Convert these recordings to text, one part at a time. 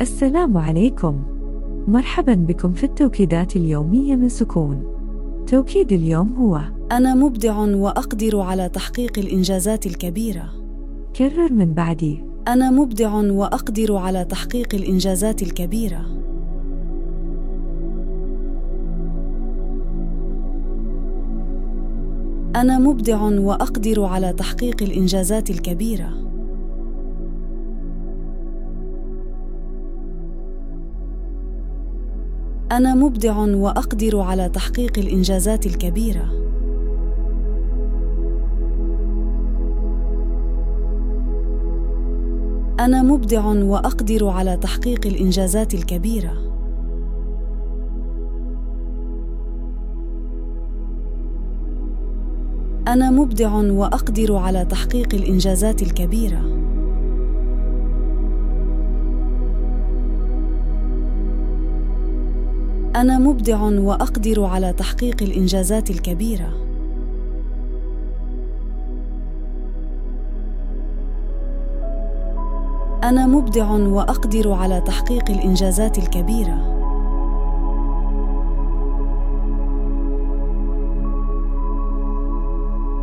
السلام عليكم مرحبا بكم في التوكيدات اليومية من سكون توكيد اليوم هو أنا مبدع وأقدر على تحقيق الإنجازات الكبيرة. كرر من بعدي أنا مبدع وأقدر على تحقيق الإنجازات الكبيرة. أنا مبدع وأقدر على تحقيق الإنجازات الكبيرة. أنا مبدع وأقدر على تحقيق الإنجازات الكبيرة. أنا مبدع وأقدر على تحقيق الإنجازات الكبيرة. أنا مبدع وأقدر على تحقيق الإنجازات الكبيرة. أنا مبدع وأقدر على تحقيق الإنجازات الكبيرة. أنا مبدع وأقدر على تحقيق الإنجازات الكبيرة.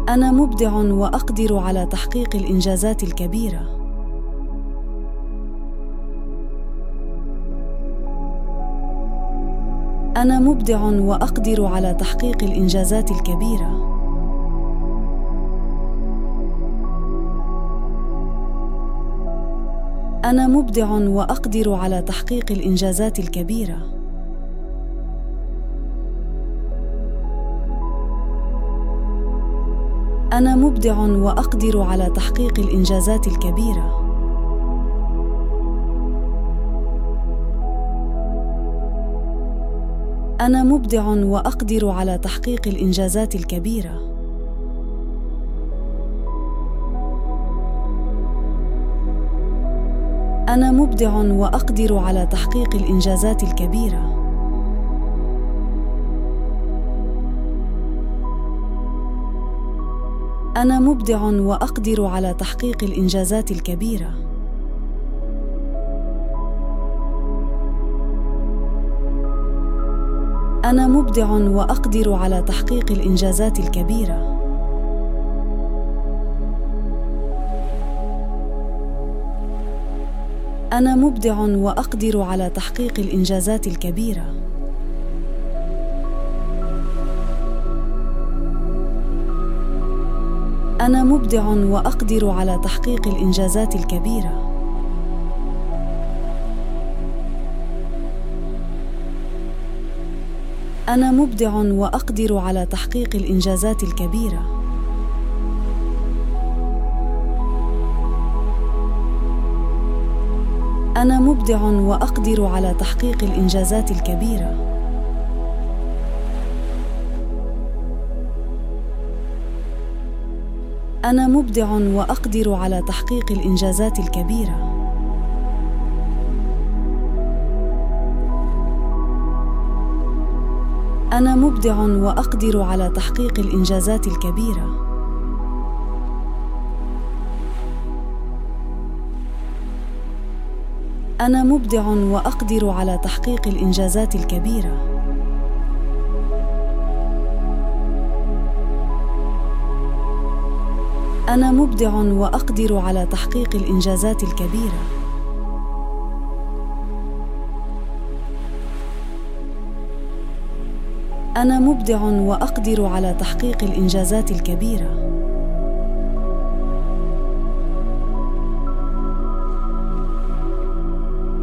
أنا مبدع وأقدر على تحقيق الإنجازات الكبيرة. أنا مبدع وأقدر على تحقيق الإنجازات الكبيرة. أنا مبدع وأقدر على تحقيق الإنجازات الكبيرة. أنا مبدع وأقدر على تحقيق الإنجازات الكبيرة. أنا مبدع وأقدر على تحقيق الإنجازات الكبيرة. أنا مبدع وأقدر على تحقيق الإنجازات الكبيرة. أنا مبدع وأقدر على تحقيق الإنجازات الكبيرة. أنا مبدع وأقدر على تحقيق الإنجازات الكبيرة. أنا مبدع وأقدر على تحقيق الإنجازات الكبيرة. أنا مبدع وأقدر على تحقيق الإنجازات الكبيرة. أنا مبدع وأقدر على تحقيق الإنجازات الكبيرة. أنا مبدع وأقدر على تحقيق الإنجازات الكبيرة. أنا مبدع وأقدر على تحقيق الإنجازات الكبيرة. أنا مبدع وأقدر على تحقيق الإنجازات الكبيرة. أنا مبدع وأقدر على تحقيق الإنجازات الكبيرة. أنا مبدع وأقدر على تحقيق الإنجازات الكبيرة. أنا مبدع وأقدر على تحقيق الإنجازات الكبيرة.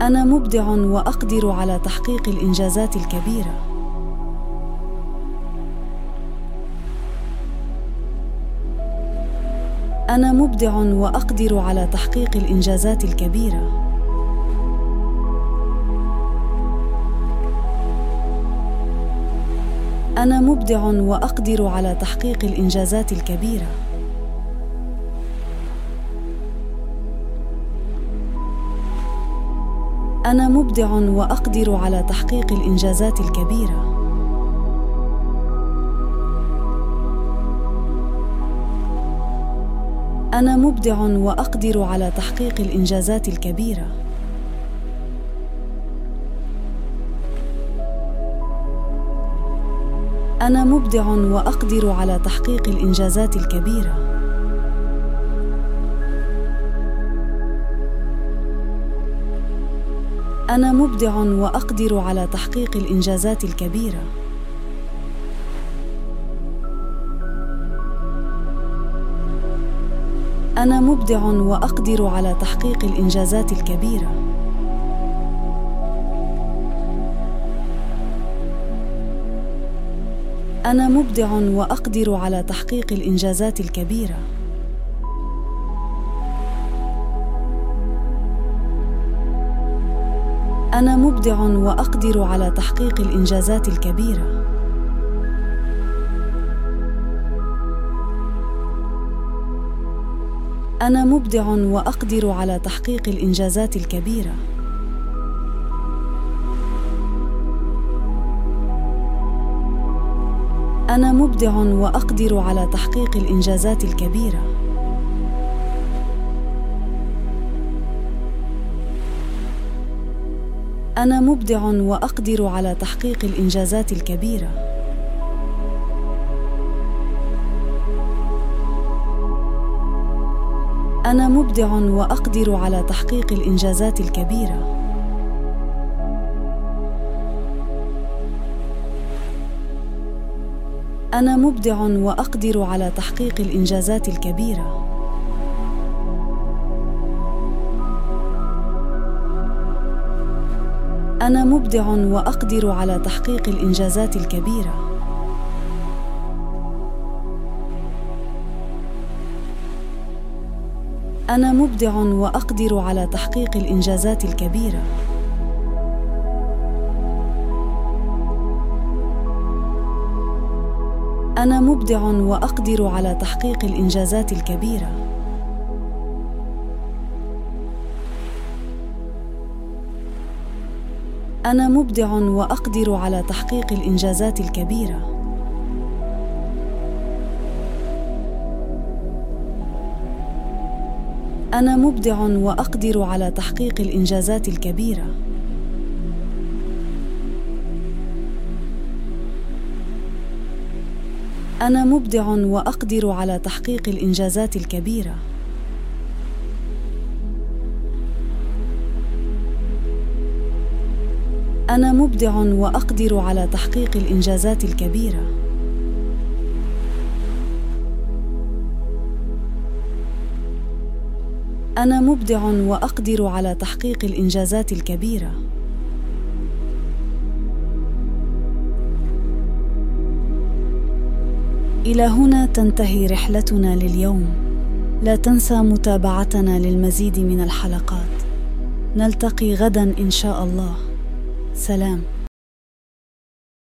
أنا مبدع وأقدر على تحقيق الإنجازات الكبيرة. أنا مبدع وأقدر على تحقيق الإنجازات الكبيرة. أنا مبدع وأقدر على تحقيق الإنجازات الكبيرة. أنا مبدع وأقدر على تحقيق الإنجازات الكبيرة. أنا مبدع وأقدر على تحقيق الإنجازات الكبيرة. أنا مبدع وأقدر على تحقيق الإنجازات الكبيرة. أنا مبدع وأقدر على تحقيق الإنجازات الكبيرة. أنا مبدع وأقدر على تحقيق الإنجازات الكبيرة. أنا مبدع وأقدر على تحقيق الإنجازات الكبيرة. أنا مبدع وأقدر على تحقيق الإنجازات الكبيرة. أنا مبدع وأقدر على تحقيق الإنجازات الكبيرة. أنا مبدع وأقدر على تحقيق الإنجازات الكبيرة. أنا مبدع وأقدر على تحقيق الإنجازات الكبيرة. أنا مبدع وأقدر على تحقيق الإنجازات الكبيرة. أنا مبدع وأقدر على تحقيق الإنجازات الكبيرة. أنا مبدع وأقدر على تحقيق الإنجازات الكبيرة. أنا مبدع وأقدر على تحقيق الإنجازات الكبيرة. أنا مبدع وأقدر على تحقيق الإنجازات الكبيرة. أنا مبدع وأقدر على تحقيق الإنجازات الكبيرة. أنا مبدع وأقدر على تحقيق الإنجازات الكبيرة. أنا مبدع وأقدر على تحقيق الإنجازات الكبيرة. أنا مبدع وأقدر على تحقيق الإنجازات الكبيرة. أنا مبدع وأقدر على تحقيق الإنجازات الكبيرة. إلى هنا تنتهي رحلتنا لليوم. لا تنسى متابعتنا للمزيد من الحلقات. نلتقي غدا إن شاء الله. سلام